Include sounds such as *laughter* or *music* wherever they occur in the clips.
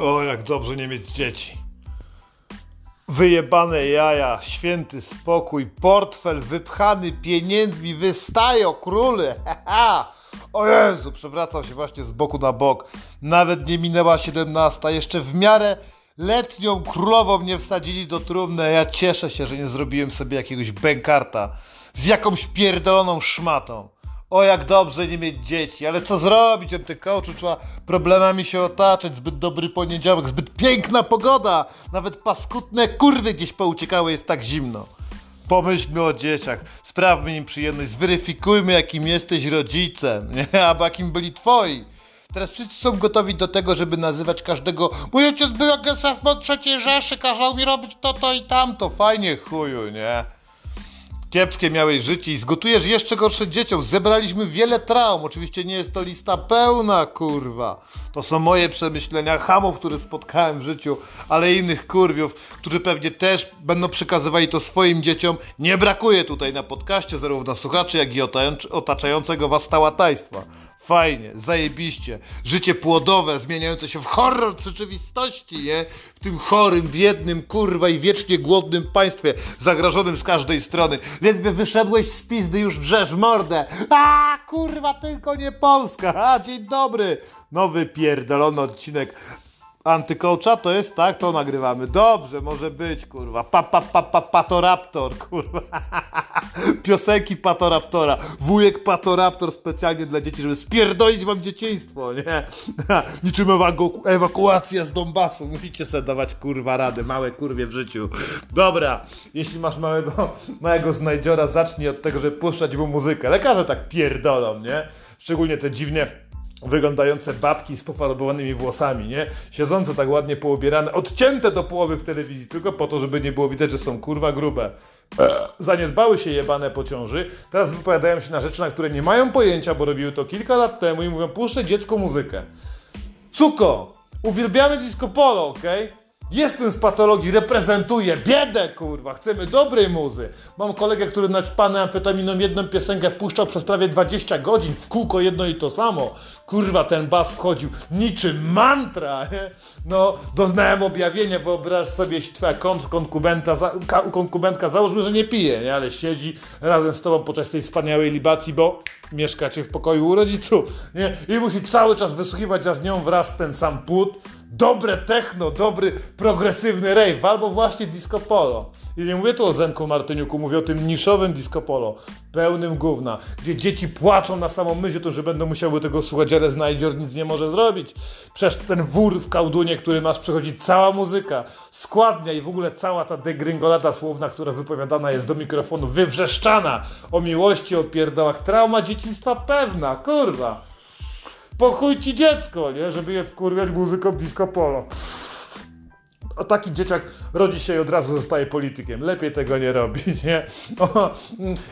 O, jak dobrze nie mieć dzieci. Wyjebane jaja, święty spokój, portfel wypchany pieniędzmi, wystają króle. *laughs* O Jezu, przewracał się właśnie z boku na bok. Nawet nie minęła 17, jeszcze w miarę letnią królową mnie wsadzili do trumny. Ja cieszę się, że nie zrobiłem sobie jakiegoś bękarta z jakąś pierdoloną szmatą. O, jak dobrze nie mieć dzieci, ale co zrobić? Antykołczu trzeba problemami się otaczać. Zbyt dobry poniedziałek, zbyt piękna pogoda. Nawet paskudne kurwy gdzieś pouciekały, jest tak zimno. Pomyślmy o dzieciach, sprawmy im przyjemność, zweryfikujmy, jakim jesteś rodzicem, nie? *laughs* albo jakim byli twoi. Teraz wszyscy są gotowi do tego, żeby nazywać każdego Mój ojciec był agresem od trzeciej Rzeszy, kazał mi robić to, to i tamto. Fajnie chuju, nie? Kiepskie miałeś życie i zgotujesz jeszcze gorsze dzieciom. Zebraliśmy wiele traum. Oczywiście nie jest to lista pełna, kurwa. To są moje przemyślenia hamów, które spotkałem w życiu, ale innych kurwiów, którzy pewnie też będą przekazywali to swoim dzieciom. Nie brakuje tutaj na podcaście zarówno słuchaczy, jak i otaczającego was tałatajstwa. Fajnie, zajebiście. Życie płodowe, zmieniające się w horror rzeczywistości, nie? W tym chorym, biednym, kurwa i wiecznie głodnym państwie, zagrożonym z każdej strony. Więc by wyszedłeś z pizdy, już drzesz mordę. A, kurwa, tylko nie Polska. A, dzień dobry. Nowy pierdolony odcinek Antykołcza to jest tak, to nagrywamy. Dobrze, może być, kurwa. Pa, pa, pa, pa, patoraptor, kurwa. *laughs* Piosenki Patoraptora. Wujek Patoraptor specjalnie dla dzieci, żeby spierdolić wam dzieciństwo, nie? *laughs* Niczym ewaku ewakuacja z Donbasu. Musicie sobie dawać, kurwa, rady. Małe kurwie w życiu. Dobra, jeśli masz małego, małego znajdziora, zacznij od tego, żeby puszczać mu muzykę. Lekarze tak pierdolą, nie? Szczególnie te dziwnie wyglądające babki z pofarbowanymi włosami, nie? Siedzące tak ładnie poobierane, odcięte do połowy w telewizji, tylko po to, żeby nie było widać, że są kurwa grube. Zaniedbały się jebane po ciąży, teraz wypowiadają się na rzeczy, na które nie mają pojęcia, bo robiły to kilka lat temu i mówią, puszczę dziecko muzykę. Cuko! Uwielbiamy disco polo, okej? Okay? Jestem z patologii, reprezentuję biedę, kurwa, chcemy dobrej muzy. Mam kolegę, który naćpany amfetaminą jedną piosenkę wpuszczał przez prawie 20 godzin, w kółko jedno i to samo. Kurwa, ten bas wchodził niczym mantra? No, doznałem objawienia, wyobraź sobie, jeśli twoja konkubentka, załóżmy, że nie pije, nie? Ale siedzi razem z tobą podczas tej wspaniałej libacji, bo mieszkacie w pokoju u rodziców, nie? I musi cały czas wysłuchiwać, a z nią wraz ten sam płód, dobre techno, dobry progresywny rave, albo właśnie disco polo. I nie mówię tu o Zenku Martyniuku, mówię o tym niszowym disco polo, pełnym gówna, gdzie dzieci płaczą na samą myśl o tym, że będą musiały tego słuchać, ale znajdzior nic nie może zrobić. Przecież ten wór w kałdunie, który masz, przychodzi cała muzyka, składnia i w ogóle cała ta degringolata słowna, która wypowiadana jest do mikrofonu, wywrzeszczana o miłości, o pierdołach, trauma dzieciństwa pewna, kurwa. Pochuj ci dziecko, nie? Żeby je wkurwiać muzyką disco polo. O taki dzieciak rodzi się i od razu zostaje politykiem. Lepiej tego nie robić, nie? O,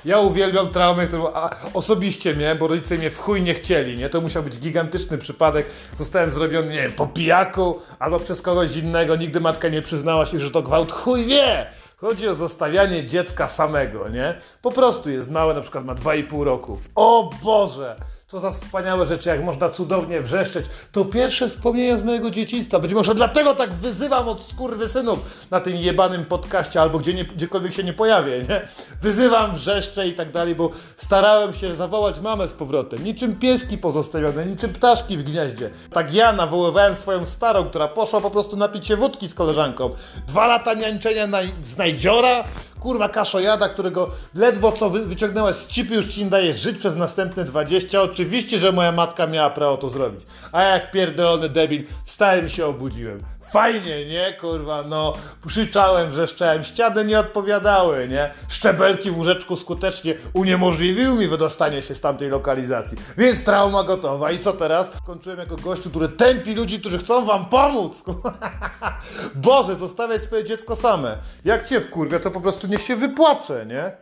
ja uwielbiam traumę, którą osobiście miałem, bo rodzice mnie w chuj nie chcieli, nie? To musiał być gigantyczny przypadek. Zostałem zrobiony, nie wiem, po pijaku albo przez kogoś innego. Nigdy matka nie przyznała się, że to gwałt. Chuj wie! Chodzi o zostawianie dziecka samego, nie? Po prostu jest małe, na przykład ma 2,5 roku. O Boże! Co za wspaniałe rzeczy, jak można cudownie wrzeszczeć. To pierwsze wspomnienie z mojego dzieciństwa. Być może dlatego tak wyzywam od synów na tym jebanym podcaście albo gdzie nie, gdziekolwiek się nie pojawię, nie? Wyzywam, wrzeszczę i tak dalej, bo starałem się zawołać mamę z powrotem. Niczym pieski pozostawione, niczym ptaszki w gnieździe. Tak ja nawoływałem swoją starą, która poszła po prostu napić się wódki z koleżanką. Dwa lata niańczenia na, znajdziora, kurwa kaszojada, którego ledwo co wy, wyciągnęłaś z cipy, już ci nie daje żyć przez następne 20. Oczywiście, że moja matka miała prawo to zrobić. A jak pierdolony debil, wstałem się obudziłem. Fajnie, nie? Kurwa, no. Krzyczałem, wrzeszczałem, ściany nie odpowiadały, nie? Szczebelki w łóżeczku skutecznie uniemożliwiły mi wydostanie się z tamtej lokalizacji. Więc trauma gotowa. I co teraz? Skończyłem jako gościu, który tępi ludzi, którzy chcą wam pomóc. *laughs* Boże, zostawiaj swoje dziecko same. Jak cię wkurwia, to po prostu niech się wypłacze, nie?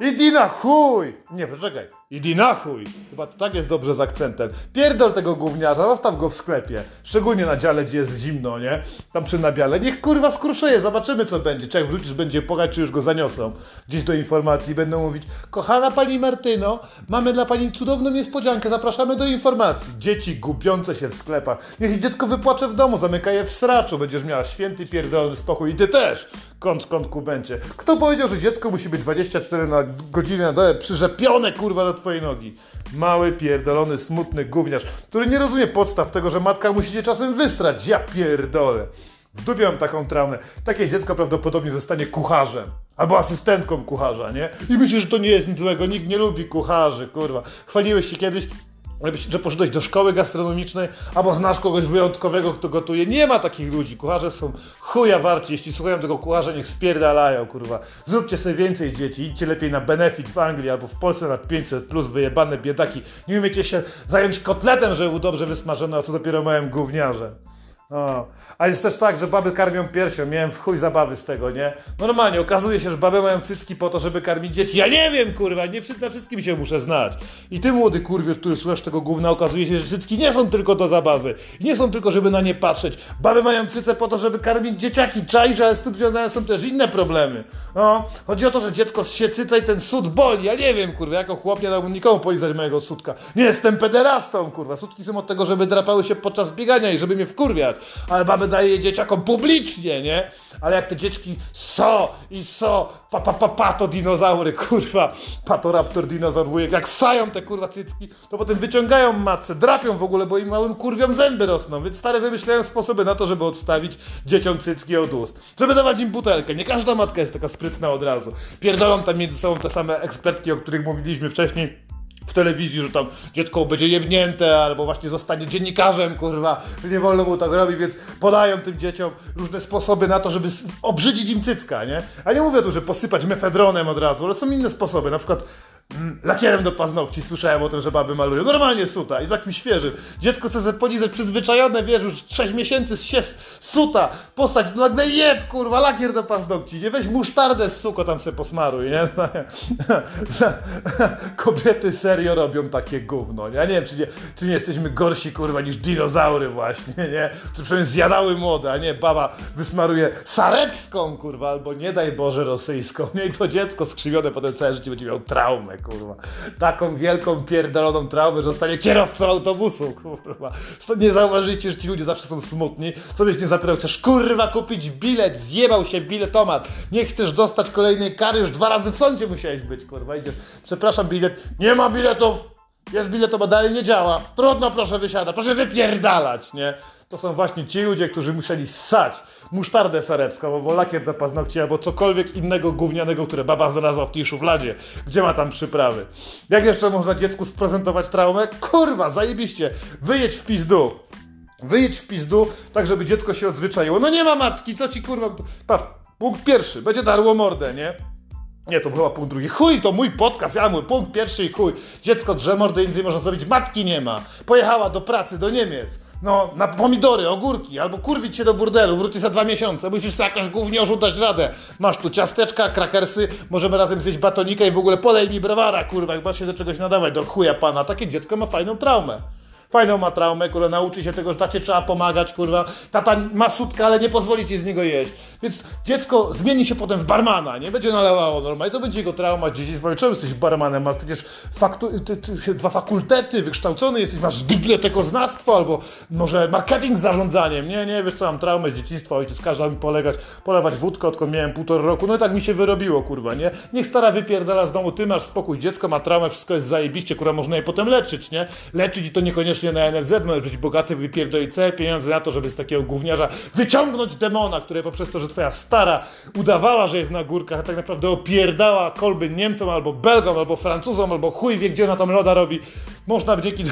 I Dina, chuj! Nie, poczekaj. Idi na chuj! Chyba to tak jest dobrze z akcentem. Pierdol tego gówniarza, zostaw go w sklepie. Szczególnie na dziale, gdzie jest zimno, nie? Tam przy nabiale. Niech kurwa skruszeje, zobaczymy co będzie. Czy jak wrócisz, będzie pogać, czy już go zaniosą. Gdzieś do informacji będą mówić Kochana pani Martyno, mamy dla pani cudowną niespodziankę, zapraszamy do informacji. Dzieci gubiące się w sklepach. Niech dziecko wypłacze w domu, zamyka je w sraczu. Będziesz miała święty pierdolony spokój i ty też. Kąt, kąt kubencie. Kto powiedział, że dziecko musi być 24 na godzinę na dole przyrzepione kurwa twojej nogi? Mały, pierdolony, smutny gówniarz, który nie rozumie podstaw tego, że matka musi cię czasem wystrać. Ja pierdolę. W dupie mam taką traumę. Takie dziecko prawdopodobnie zostanie kucharzem. Albo asystentką kucharza, nie? I myślisz, że to nie jest nic złego. Nikt nie lubi kucharzy, kurwa. Chwaliłeś się kiedyś, że poszedłeś do szkoły gastronomicznej, albo znasz kogoś wyjątkowego, kto gotuje. Nie ma takich ludzi. Kucharze są chuja warci. Jeśli słuchają tego kucharza, niech spierdalają, kurwa. Zróbcie sobie więcej dzieci. Idźcie lepiej na benefit w Anglii albo w Polsce na 500 plus wyjebane biedaki. Nie umiecie się zająć kotletem, żeby był dobrze wysmażony, a co dopiero małym gówniarzem. O. A jest też tak, że baby karmią piersią. Miałem w chuj zabawy z tego, nie? Normalnie, okazuje się, że baby mają cycki po to, żeby karmić dzieci. Ja nie wiem, kurwa, nie na wszystkim się muszę znać. I ty, młody kurwie, który słuchasz tego gówna, okazuje się, że cycki nie są tylko do zabawy. Nie są tylko, żeby na nie patrzeć. Baby mają cyce po to, żeby karmić dzieciaki. Czaj, że z tym związane są też inne problemy. No, chodzi o to, że dziecko się cyca i ten sód boli. Ja nie wiem, kurwa, jako chłop nie dałbym nikomu polizać mojego sudka. Nie jestem pederastą, kurwa. Sudki są od tego, żeby drapały się podczas biegania i żeby mnie wkurwiać ale mamy daje je dzieciakom publicznie, nie? Ale jak te dzieczki so i so, pa, pa, pa, pa to dinozaury, *laughs* kurwa, patoraptor dinozaur wujek, jak sają te kurwa cycki, to potem wyciągają matce, drapią w ogóle, bo im małym kurwiom zęby rosną, więc stare wymyślają sposoby na to, żeby odstawić dzieciom cycki od ust. Żeby dawać im butelkę. Nie każda matka jest taka sprytna od razu. Pierdolą tam między sobą te same ekspertki, o których mówiliśmy wcześniej telewizji, że tam dziecko będzie jebnięte, albo właśnie zostanie dziennikarzem, kurwa, nie wolno mu tak robić, więc podają tym dzieciom różne sposoby na to, żeby obrzydzić im cycka, nie? A nie mówię tu, że posypać mefedronem od razu, ale są inne sposoby, na przykład lakierem do paznokci, słyszałem o tym, że baby malują, normalnie suta i takim świeżym. Dziecko chce polizać przyzwyczajone, wiesz, już 6 miesięcy się suta, postać, nagle jeb, kurwa, lakier do paznokci, nie? Weź musztardę z suko tam se posmaruj, nie? *laughs* Kobiety se serio robią takie gówno. Ja nie wiem, czy nie, czy nie jesteśmy gorsi, kurwa, niż dinozaury właśnie, nie? Czy przynajmniej zjadały młode, a nie baba wysmaruje sarebską, kurwa, albo nie daj Boże rosyjską. Nie, i to dziecko skrzywione potem całe życie będzie miał traumę, kurwa. Taką wielką, pierdoloną traumę, że zostanie kierowcą autobusu, kurwa. Nie zauważycie, że ci ludzie zawsze są smutni. Co byś nie zapytał, chcesz, kurwa, kupić bilet, zjebał się biletomat. Nie chcesz dostać kolejnej kary, już dwa razy w sądzie musiałeś być, kurwa. Idziesz, przepraszam, bilet, nie ma bilet biletów, jest bilet, bo dalej nie działa. Trudno, proszę wysiadać, proszę wypierdalać, nie? To są właśnie ci ludzie, którzy musieli ssać musztardę sarebską, albo lakier do paznokci, albo cokolwiek innego gównianego, które baba znalazła w tej szufladzie. Gdzie ma tam przyprawy? Jak jeszcze można dziecku sprezentować traumę? Kurwa, zajebiście. Wyjedź w pizdu. Wyjedź w pizdu, tak żeby dziecko się odzwyczaiło. No nie ma matki, co ci kurwa... Patrz, punkt pierwszy, będzie darło mordę, nie? Nie, to była punkt drugi. Chuj, to mój podcast, ja mój punkt pierwszy i chuj. Dziecko drze mordę, nic nie można zrobić, matki nie ma. Pojechała do pracy do Niemiec. No, na pomidory, ogórki, albo kurwić się do burdelu, wróci za dwa miesiące, musisz sobie jakaś gówniorzu dać radę. Masz tu ciasteczka, krakersy, możemy razem zjeść batonika i w ogóle podaj mi browara, kurwa, jak masz się do czegoś nadawać, do chuja pana. Takie dziecko ma fajną traumę fajną ma traumę, kurwa, nauczy się tego, że tacie trzeba pomagać, kurwa. Tata ma sutka, ale nie pozwoli ci z niego jeść. Więc dziecko zmieni się potem w barmana, nie będzie nalewało normalnie, to będzie jego trauma dzieciństwa. Czemu jesteś barmanem? Masz przecież faktu ty, ty, dwa fakultety, wykształcony jesteś, masz bibliotekoznawstwo albo może marketing z zarządzaniem. Nie, nie, wiesz co, mam traumę z dzieciństwa, ojciec kazał mi polegać, polewać wódkę, odkąd miałem półtora roku. No i tak mi się wyrobiło, kurwa, nie? Niech stara wypierdala z domu, ty masz spokój, dziecko ma traumę, wszystko jest zajebiście, kurwa, można je potem leczyć, nie? Leczyć i to niekoniecznie na NFZ, możesz być bogaty, wypierdolić całe pieniądze na to, żeby z takiego gówniarza wyciągnąć demona, który poprzez to, że twoja stara udawała, że jest na górkach, a tak naprawdę opierdała kolby Niemcom, albo Belgom, albo Francuzom, albo chuj wie, gdzie ona tam loda robi. Można dzięki,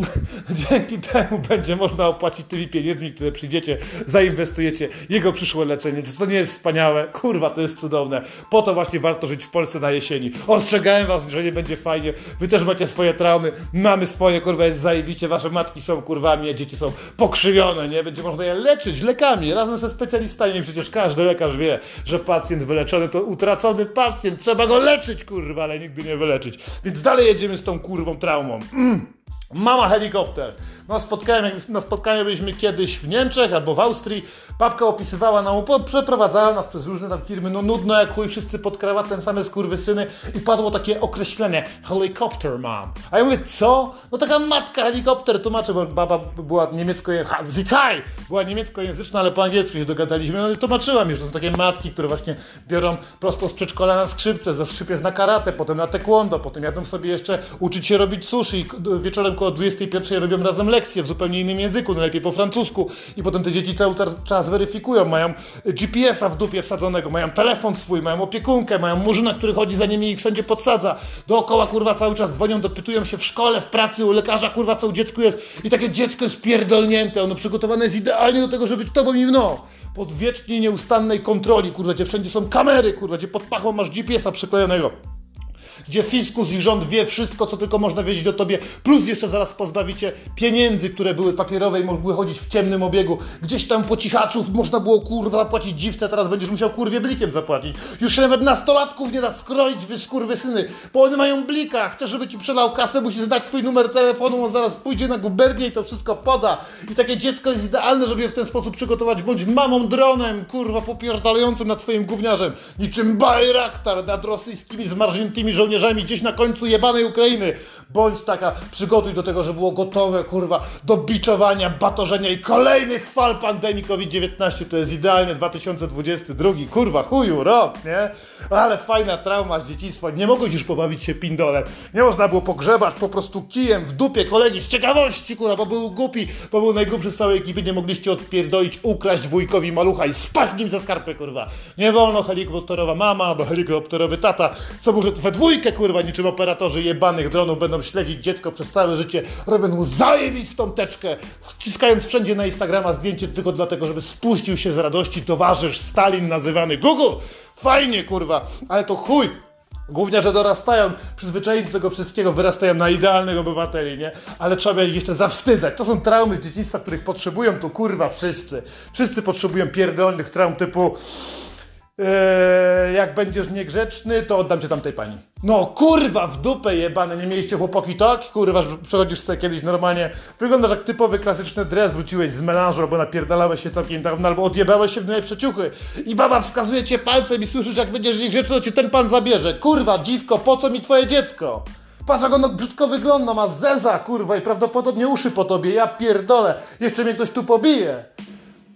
*laughs* dzięki temu będzie można opłacić tymi pieniędzmi, które przyjdziecie, zainwestujecie jego przyszłe leczenie. Czy to nie jest wspaniałe? Kurwa, to jest cudowne. Po to właśnie warto żyć w Polsce na jesieni. Ostrzegałem was, że nie będzie fajnie. Wy też macie swoje traumy, mamy swoje, kurwa, jest zajebiście. Wasze matki są kurwami, a dzieci są pokrzywione, nie? Będzie można je leczyć lekami, razem ze specjalistami. Przecież każdy lekarz wie, że pacjent wyleczony to utracony pacjent. Trzeba go leczyć, kurwa, ale nigdy nie wyleczyć. Więc dalej jedziemy z tą kurwą traumą. Mm-mm. Mama helikopter. Na spotkaniu, na spotkaniu byliśmy kiedyś w Niemczech albo w Austrii. Babka opisywała nam, przeprowadzała nas przez różne tam firmy, no nudno jak chuj, wszyscy pod krawatem, same skurwysyny i padło takie określenie helicopter mom. A ja mówię, co? No taka matka helikopter, tłumaczę, bo baba była niemiecko-języczna, była niemieckojęzyczna, ale po angielsku się dogadaliśmy, no i tłumaczyłam już, że są takie matki, które właśnie biorą prosto z przedszkola na skrzypce, ze skrzypiec na karate, potem na taekwondo, potem jadą sobie jeszcze uczyć się robić sushi i wieczorem około 21 robią razem lekcje w zupełnie innym języku, najlepiej po francusku i potem te dzieci cały czas weryfikują, mają GPS-a w dupie wsadzonego, mają telefon swój, mają opiekunkę, mają murzyna, który chodzi za nimi i wszędzie podsadza. Dookoła kurwa cały czas dzwonią, dopytują się w szkole, w pracy, u lekarza, kurwa co u dziecku jest i takie dziecko jest pierdolnięte, ono przygotowane jest idealnie do tego, żeby być tobą i mną. Pod wiecznie nieustannej kontroli, kurwa, gdzie wszędzie są kamery, kurwa, gdzie pod pachą masz GPS-a przyklejonego gdzie fiskus i rząd wie wszystko, co tylko można wiedzieć o tobie, plus jeszcze zaraz pozbawicie pieniędzy, które były papierowe i mogły chodzić w ciemnym obiegu. Gdzieś tam po cichaczu można było kurwa zapłacić dziwce, teraz będziesz musiał kurwie blikiem zapłacić. Już się nawet nastolatków nie da skroić, wy syny, bo one mają blika. Chcesz, żeby ci przelał kasę, musisz znać swój numer telefonu, on zaraz pójdzie na gubernię i to wszystko poda. I takie dziecko jest idealne, żeby je w ten sposób przygotować, bądź mamą dronem, kurwa, popierdalającym nad swoim gówniarzem, niczym Bajraktar nad rosyjskimi zmarzniętymi żołnierzami żołnierzami gdzieś na końcu jebanej Ukrainy. Bądź taka, przygotuj do tego, że było gotowe, kurwa, do biczowania, batorzenia i kolejnych fal pandemii COVID-19. To jest idealny 2022, kurwa, chuju, rok, nie? Ale fajna trauma z dzieciństwa. Nie mogłeś już pobawić się pindolem. Nie można było pogrzebać po prostu kijem w dupie kolegi z ciekawości, kurwa, bo był głupi, bo był najgłupszy z całej ekipy. Nie mogliście odpierdolić, ukraść wujkowi malucha i spaść nim ze skarpy, kurwa. Nie wolno helikopterowa mama albo helikopterowy tata, co może we dwójkę, kurwa, niczym operatorzy jebanych dronów będą śledzić dziecko przez całe życie, robiąc mu zajebistą teczkę, wciskając wszędzie na Instagrama zdjęcie tylko dlatego, żeby spuścił się z radości towarzysz Stalin nazywany Google. Fajnie, kurwa, ale to chuj. Głównie, że dorastają, przyzwyczajeni do tego wszystkiego, wyrastają na idealnych obywateli, nie? Ale trzeba ich jeszcze zawstydzać. To są traumy z dzieciństwa, których potrzebują tu kurwa wszyscy. Wszyscy potrzebują pierdolnych traum typu Eee, jak będziesz niegrzeczny, to oddam cię tamtej pani. No kurwa, w dupę jebane, nie mieliście chłopaki tak? Kurwa, przechodzisz sobie kiedyś normalnie, wyglądasz jak typowy klasyczny dres, wróciłeś z melanżu, albo napierdalałeś się całkiem dawno, albo odjebałeś się w najlepsze ciuchy i baba wskazuje cię palcem i słyszysz, jak będziesz niegrzeczny, to ci ten pan zabierze. Kurwa, dziwko, po co mi twoje dziecko? Patrz jak ono brzydko wygląda, ma zeza, kurwa, i prawdopodobnie uszy po tobie, ja pierdolę, jeszcze mnie ktoś tu pobije.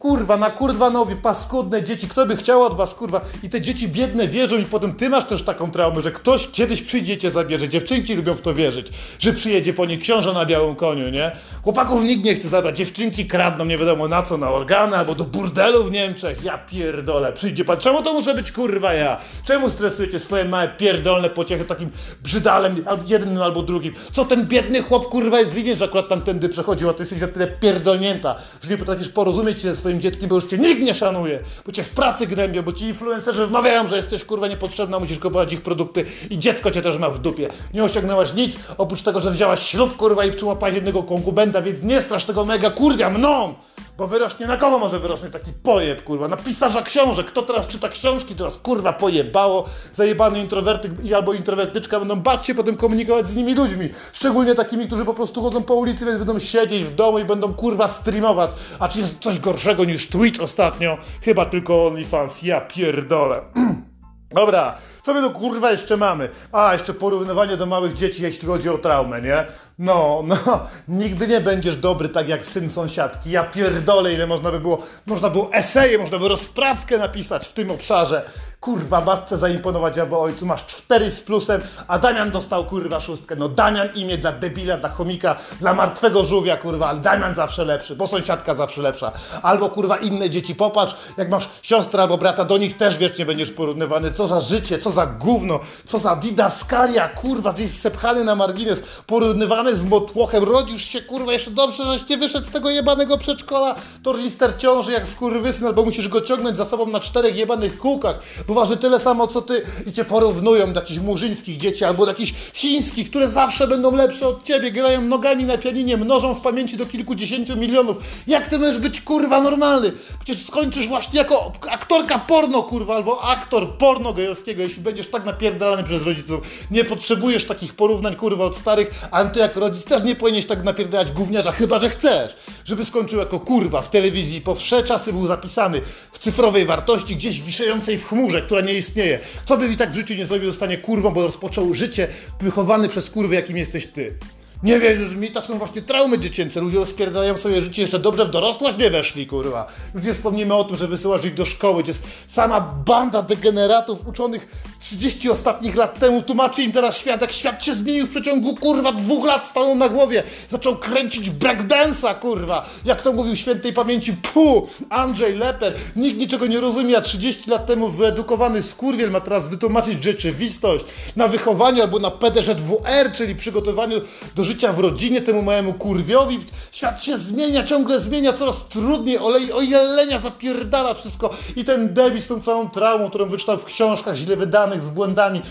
Kurwa, na kurwanowi, paskudne dzieci, kto by chciał od was, kurwa. I te dzieci biedne wierzą i potem ty masz też taką traumę, że ktoś kiedyś przyjdzie cię zabierze. Dziewczynki lubią w to wierzyć, że przyjedzie po nie książę na białym koniu, nie? Chłopaków nikt nie chce zabrać, dziewczynki kradną nie wiadomo na co, na organy albo do burdelu w Niemczech. Ja pierdolę, przyjdzie pan. Czemu to muszę być kurwa ja? Czemu stresujecie swoje małe pierdolne pociechy takim brzydalem, jednym albo drugim? Co ten biedny chłop kurwa jest winien, że akurat tamtędy przechodził, a ty jesteś na tyle pierdolnięta, że nie potrafisz porozumieć się ze swoim swoim dzieckiem, bo już cię nikt nie szanuje, bo cię w pracy gnębią, bo ci influencerzy wmawiają, że jesteś kurwa niepotrzebna, musisz kupować ich produkty i dziecko cię też ma w dupie. Nie osiągnęłaś nic, oprócz tego, że wzięłaś ślub kurwa i przyłapałaś jednego konkubenta, więc nie strasz tego mega kurwia mną! Bo wyrośnie, na kogo może wyrosnąć taki pojeb, kurwa? Na pisarza książek. Kto teraz czyta książki, teraz kurwa pojebało. Zajebany introwertyk i albo introwertyczka będą bać się potem komunikować z nimi ludźmi. Szczególnie takimi, którzy po prostu chodzą po ulicy, więc będą siedzieć w domu i będą kurwa streamować. A czy jest coś gorszego niż Twitch ostatnio? Chyba tylko OnlyFans. Ja pierdolę. *clears throat* Dobra, co my tu kurwa jeszcze mamy? A, jeszcze porównywanie do małych dzieci, jeśli chodzi o traumę, nie? No, no, *laughs* nigdy nie będziesz dobry tak jak syn sąsiadki. Ja pierdolę, ile można by było, można było eseje, można by rozprawkę napisać w tym obszarze. Kurwa, matce zaimponować albo ojcu, masz cztery z plusem, a Damian dostał kurwa szóstkę. No Damian imię dla debila, dla chomika, dla martwego żółwia, kurwa, ale Damian zawsze lepszy, bo sąsiadka zawsze lepsza. Albo kurwa inne dzieci, popatrz, jak masz siostrę albo brata, do nich też wiecznie będziesz porównywany. Co za życie, co za gówno, co za didaskalia, kurwa, gdzieś sepchany na margines, porównywany z motłochem, rodzisz się, kurwa, jeszcze dobrze, żeś nie wyszedł z tego jebanego przedszkola, tornister ciąży jak skurwysyn, albo musisz go ciągnąć za sobą na czterech jebanych kółkach, bo waży tyle samo co ty i cię porównują do jakichś murzyńskich dzieci, albo do jakichś chińskich, które zawsze będą lepsze od ciebie, grają nogami na pianinie, mnożą w pamięci do kilkudziesięciu milionów. Jak ty możesz być, kurwa, normalny? Przecież skończysz właśnie jako aktorka porno, kurwa, albo aktor porno gejowskiego, jeśli będziesz tak napierdalany przez rodziców. Nie potrzebujesz takich porównań, kurwa, od starych, a ty jak rodzic też nie powinieneś tak napierdalać gówniarza, chyba, że chcesz, żeby skończył jako kurwa w telewizji, po wsze czasy był zapisany w cyfrowej wartości, gdzieś wiszejącej w chmurze, która nie istnieje. Co by mi tak w życiu nie zrobił, zostanie kurwą, bo rozpoczął życie wychowany przez kurwy, jakim jesteś ty. Nie wierzysz mi, to są właśnie traumy dziecięce. Ludzie rozpierdają sobie życie jeszcze dobrze w dorosłość nie weszli, kurwa. Już nie wspomnimy o tym, że wysyłasz ich do szkoły, gdzie jest sama banda degeneratów uczonych 30 ostatnich lat temu tłumaczy im teraz świat, jak świat się zmienił w przeciągu, kurwa, dwóch lat stanął na głowie. Zaczął kręcić breakdance'a, kurwa. Jak to mówił świętej pamięci, pu, Andrzej Leper. Nikt niczego nie rozumie, a 30 lat temu wyedukowany skurwiel ma teraz wytłumaczyć rzeczywistość na wychowaniu albo na PDŻWR, czyli przygotowaniu do życia w rodzinie temu małemu kurwiowi. Świat się zmienia, ciągle zmienia, coraz trudniej, olej, o jelenia zapierdala wszystko i ten debil z tą całą traumą, którą wyczytał w książkach źle wydanych, z błędami,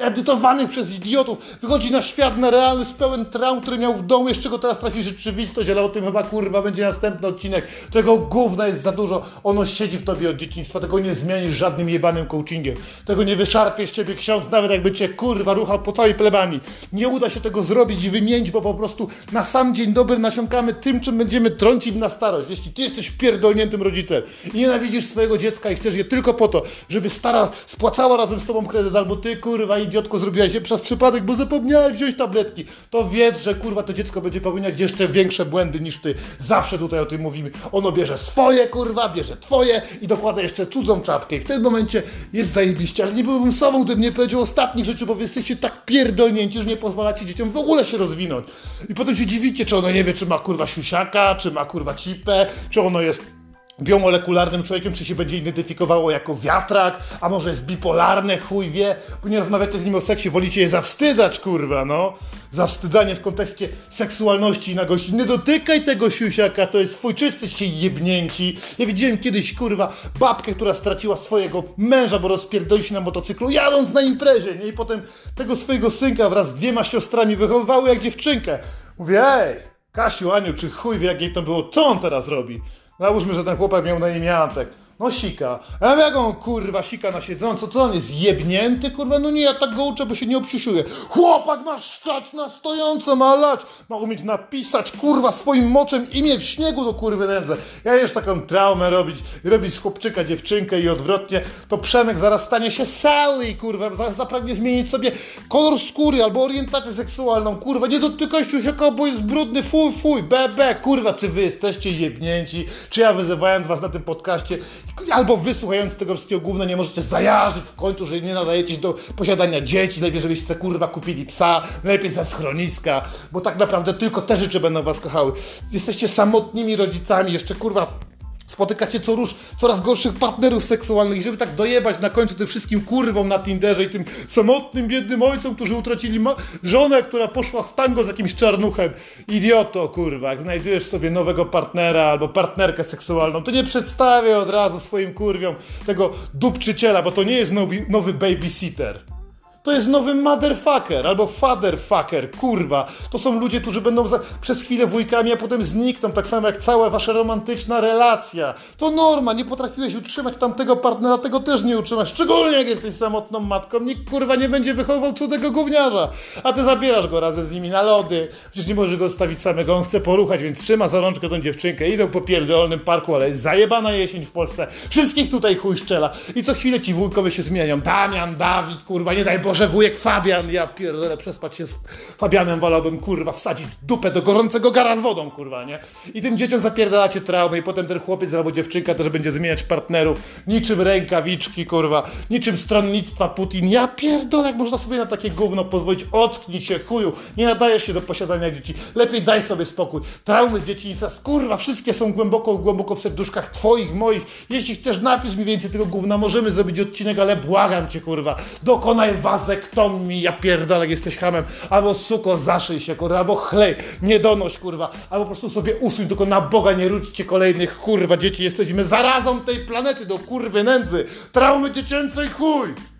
edytowanych przez idiotów, wychodzi na świat, na realny, z pełen traum, który miał w domu, jeszcze go teraz trafi rzeczywistość, ale o tym chyba kurwa będzie następny odcinek. Tego gówna jest za dużo, ono siedzi w tobie od dzieciństwa, tego nie zmienisz żadnym jebanym coachingiem, tego nie wyszarpie z ciebie ksiądz, nawet jakby cię kurwa ruchał po całej plebanii. Nie uda się tego zrobić i wymienić, bo po prostu na sam dzień dobry nasiąkamy tym, czym będziemy trącić na starość. Jeśli ty jesteś pierdolniętym rodzicem i nienawidzisz swojego dziecka i chcesz je tylko po to, żeby stara spłacała razem z tobą kredyt, albo ty kurwa idiotko zrobiłaś je przez przypadek, bo zapomniałeś wziąć tabletki, to wiedz, że kurwa to dziecko będzie popełniać jeszcze większe błędy niż ty. Zawsze tutaj o tym mówimy. Ono bierze swoje kurwa, bierze twoje i dokłada jeszcze cudzą czapkę i w tym momencie jest zajebiście, ale nie byłbym sobą, gdybym nie powiedział ostatnich rzeczy, bo jesteście tak pierdolnięci, że nie pozwalacie dzieciom w ogóle się rozwinąć. I potem się dziwicie, czy ono nie wie, czy ma kurwa siusiaka, czy ma kurwa cipę, czy ono jest biomolekularnym człowiekiem, czy się będzie identyfikowało jako wiatrak, a może jest bipolarne, chuj wie, bo nie rozmawiacie z nim o seksie, wolicie je zawstydzać, kurwa, no. Zawstydzanie w kontekście seksualności i nagości. Nie dotykaj tego siusiaka, to jest swój czysty się jebnięci. Ja widziałem kiedyś, kurwa, babkę, która straciła swojego męża, bo rozpierdolił się na motocyklu, jadąc na imprezie, nie? I potem tego swojego synka wraz z dwiema siostrami wychowywały jak dziewczynkę. Mówię, ej, Kasiu, Aniu, czy chuj wie, jak jej to było, co on teraz robi? Załóżmy, że ten chłopak miał na imię Antek. No sika. A jak on kurwa sika na siedząco? Co on jest jebnięty? Kurwa, no nie, ja tak go uczę, bo się nie obsiusiuje. Chłopak ma szczać na stojąco, ma lać. Ma umieć napisać kurwa swoim moczem imię w śniegu do kurwy nędzę. Ja jeszcze taką traumę robić, robić z chłopczyka dziewczynkę i odwrotnie, to Przemek zaraz stanie się Sally, kurwa, zapragnie zmienić sobie kolor skóry albo orientację seksualną, kurwa, nie dotykaj się bo jest brudny, fuj, fuj, bebe, kurwa, czy wy jesteście jebnięci, czy ja wyzywając was na tym podcaście albo wysłuchając tego wszystkiego gówno nie możecie zajarzyć w końcu, że nie nadajecie się do posiadania dzieci, lepiej żebyście kurwa kupili psa, lepiej ze schroniska, bo tak naprawdę tylko te rzeczy będą was kochały. Jesteście samotnymi rodzicami, jeszcze kurwa spotykacie co coraz gorszych partnerów seksualnych i żeby tak dojebać na końcu tym wszystkim kurwom na Tinderze i tym samotnym, biednym ojcom, którzy utracili żonę, która poszła w tango z jakimś czarnuchem. Idioto, kurwa, jak znajdujesz sobie nowego partnera albo partnerkę seksualną, to nie przedstawię od razu swoim kurwiom tego dupczyciela, bo to nie jest nowy babysitter. To jest nowy motherfucker albo fatherfucker, kurwa. To są ludzie, którzy będą za, przez chwilę wujkami, a potem znikną, tak samo jak cała wasza romantyczna relacja. To norma, nie potrafiłeś utrzymać tamtego partnera, tego też nie utrzymasz. Szczególnie jak jesteś samotną matką, nikt kurwa nie będzie wychowywał cudego gówniarza. A ty zabierasz go razem z nimi na lody. Przecież nie możesz go zostawić samego, on chce poruchać, więc trzyma za rączkę tą dziewczynkę, idą po pierdolnym parku, ale jest zajebana jesień w Polsce. Wszystkich tutaj chuj szczela. I co chwilę ci wujkowie się zmieniają. Damian, Dawid, kurwa, nie daj Boże że wujek Fabian, ja pierdolę, przespać się z Fabianem wolałbym, kurwa, wsadzić dupę do gorącego gara z wodą, kurwa, nie? I tym dzieciom zapierdalacie traumy i potem ten chłopiec albo dziewczynka też będzie zmieniać partnerów, niczym rękawiczki, kurwa, niczym stronnictwa Putin. Ja pierdolę, jak można sobie na takie gówno pozwolić, ocknij się, chuju, nie nadajesz się do posiadania dzieci, lepiej daj sobie spokój. Traumy z dzieciństwa, kurwa, wszystkie są głęboko, głęboko w serduszkach twoich, moich. Jeśli chcesz, napisz mi więcej tego gówna, możemy zrobić odcinek, ale błagam cię, kurwa, dokonaj wazektomii, ja pierdolę, jesteś hamem, albo suko, zaszyj się, kurwa, albo chlej, nie donoś, kurwa, albo po prostu sobie usuń, tylko na Boga nie róćcie kolejnych, kurwa, dzieci, jesteśmy zarazą tej planety do kurwy nędzy, traumy dziecięcej, chuj!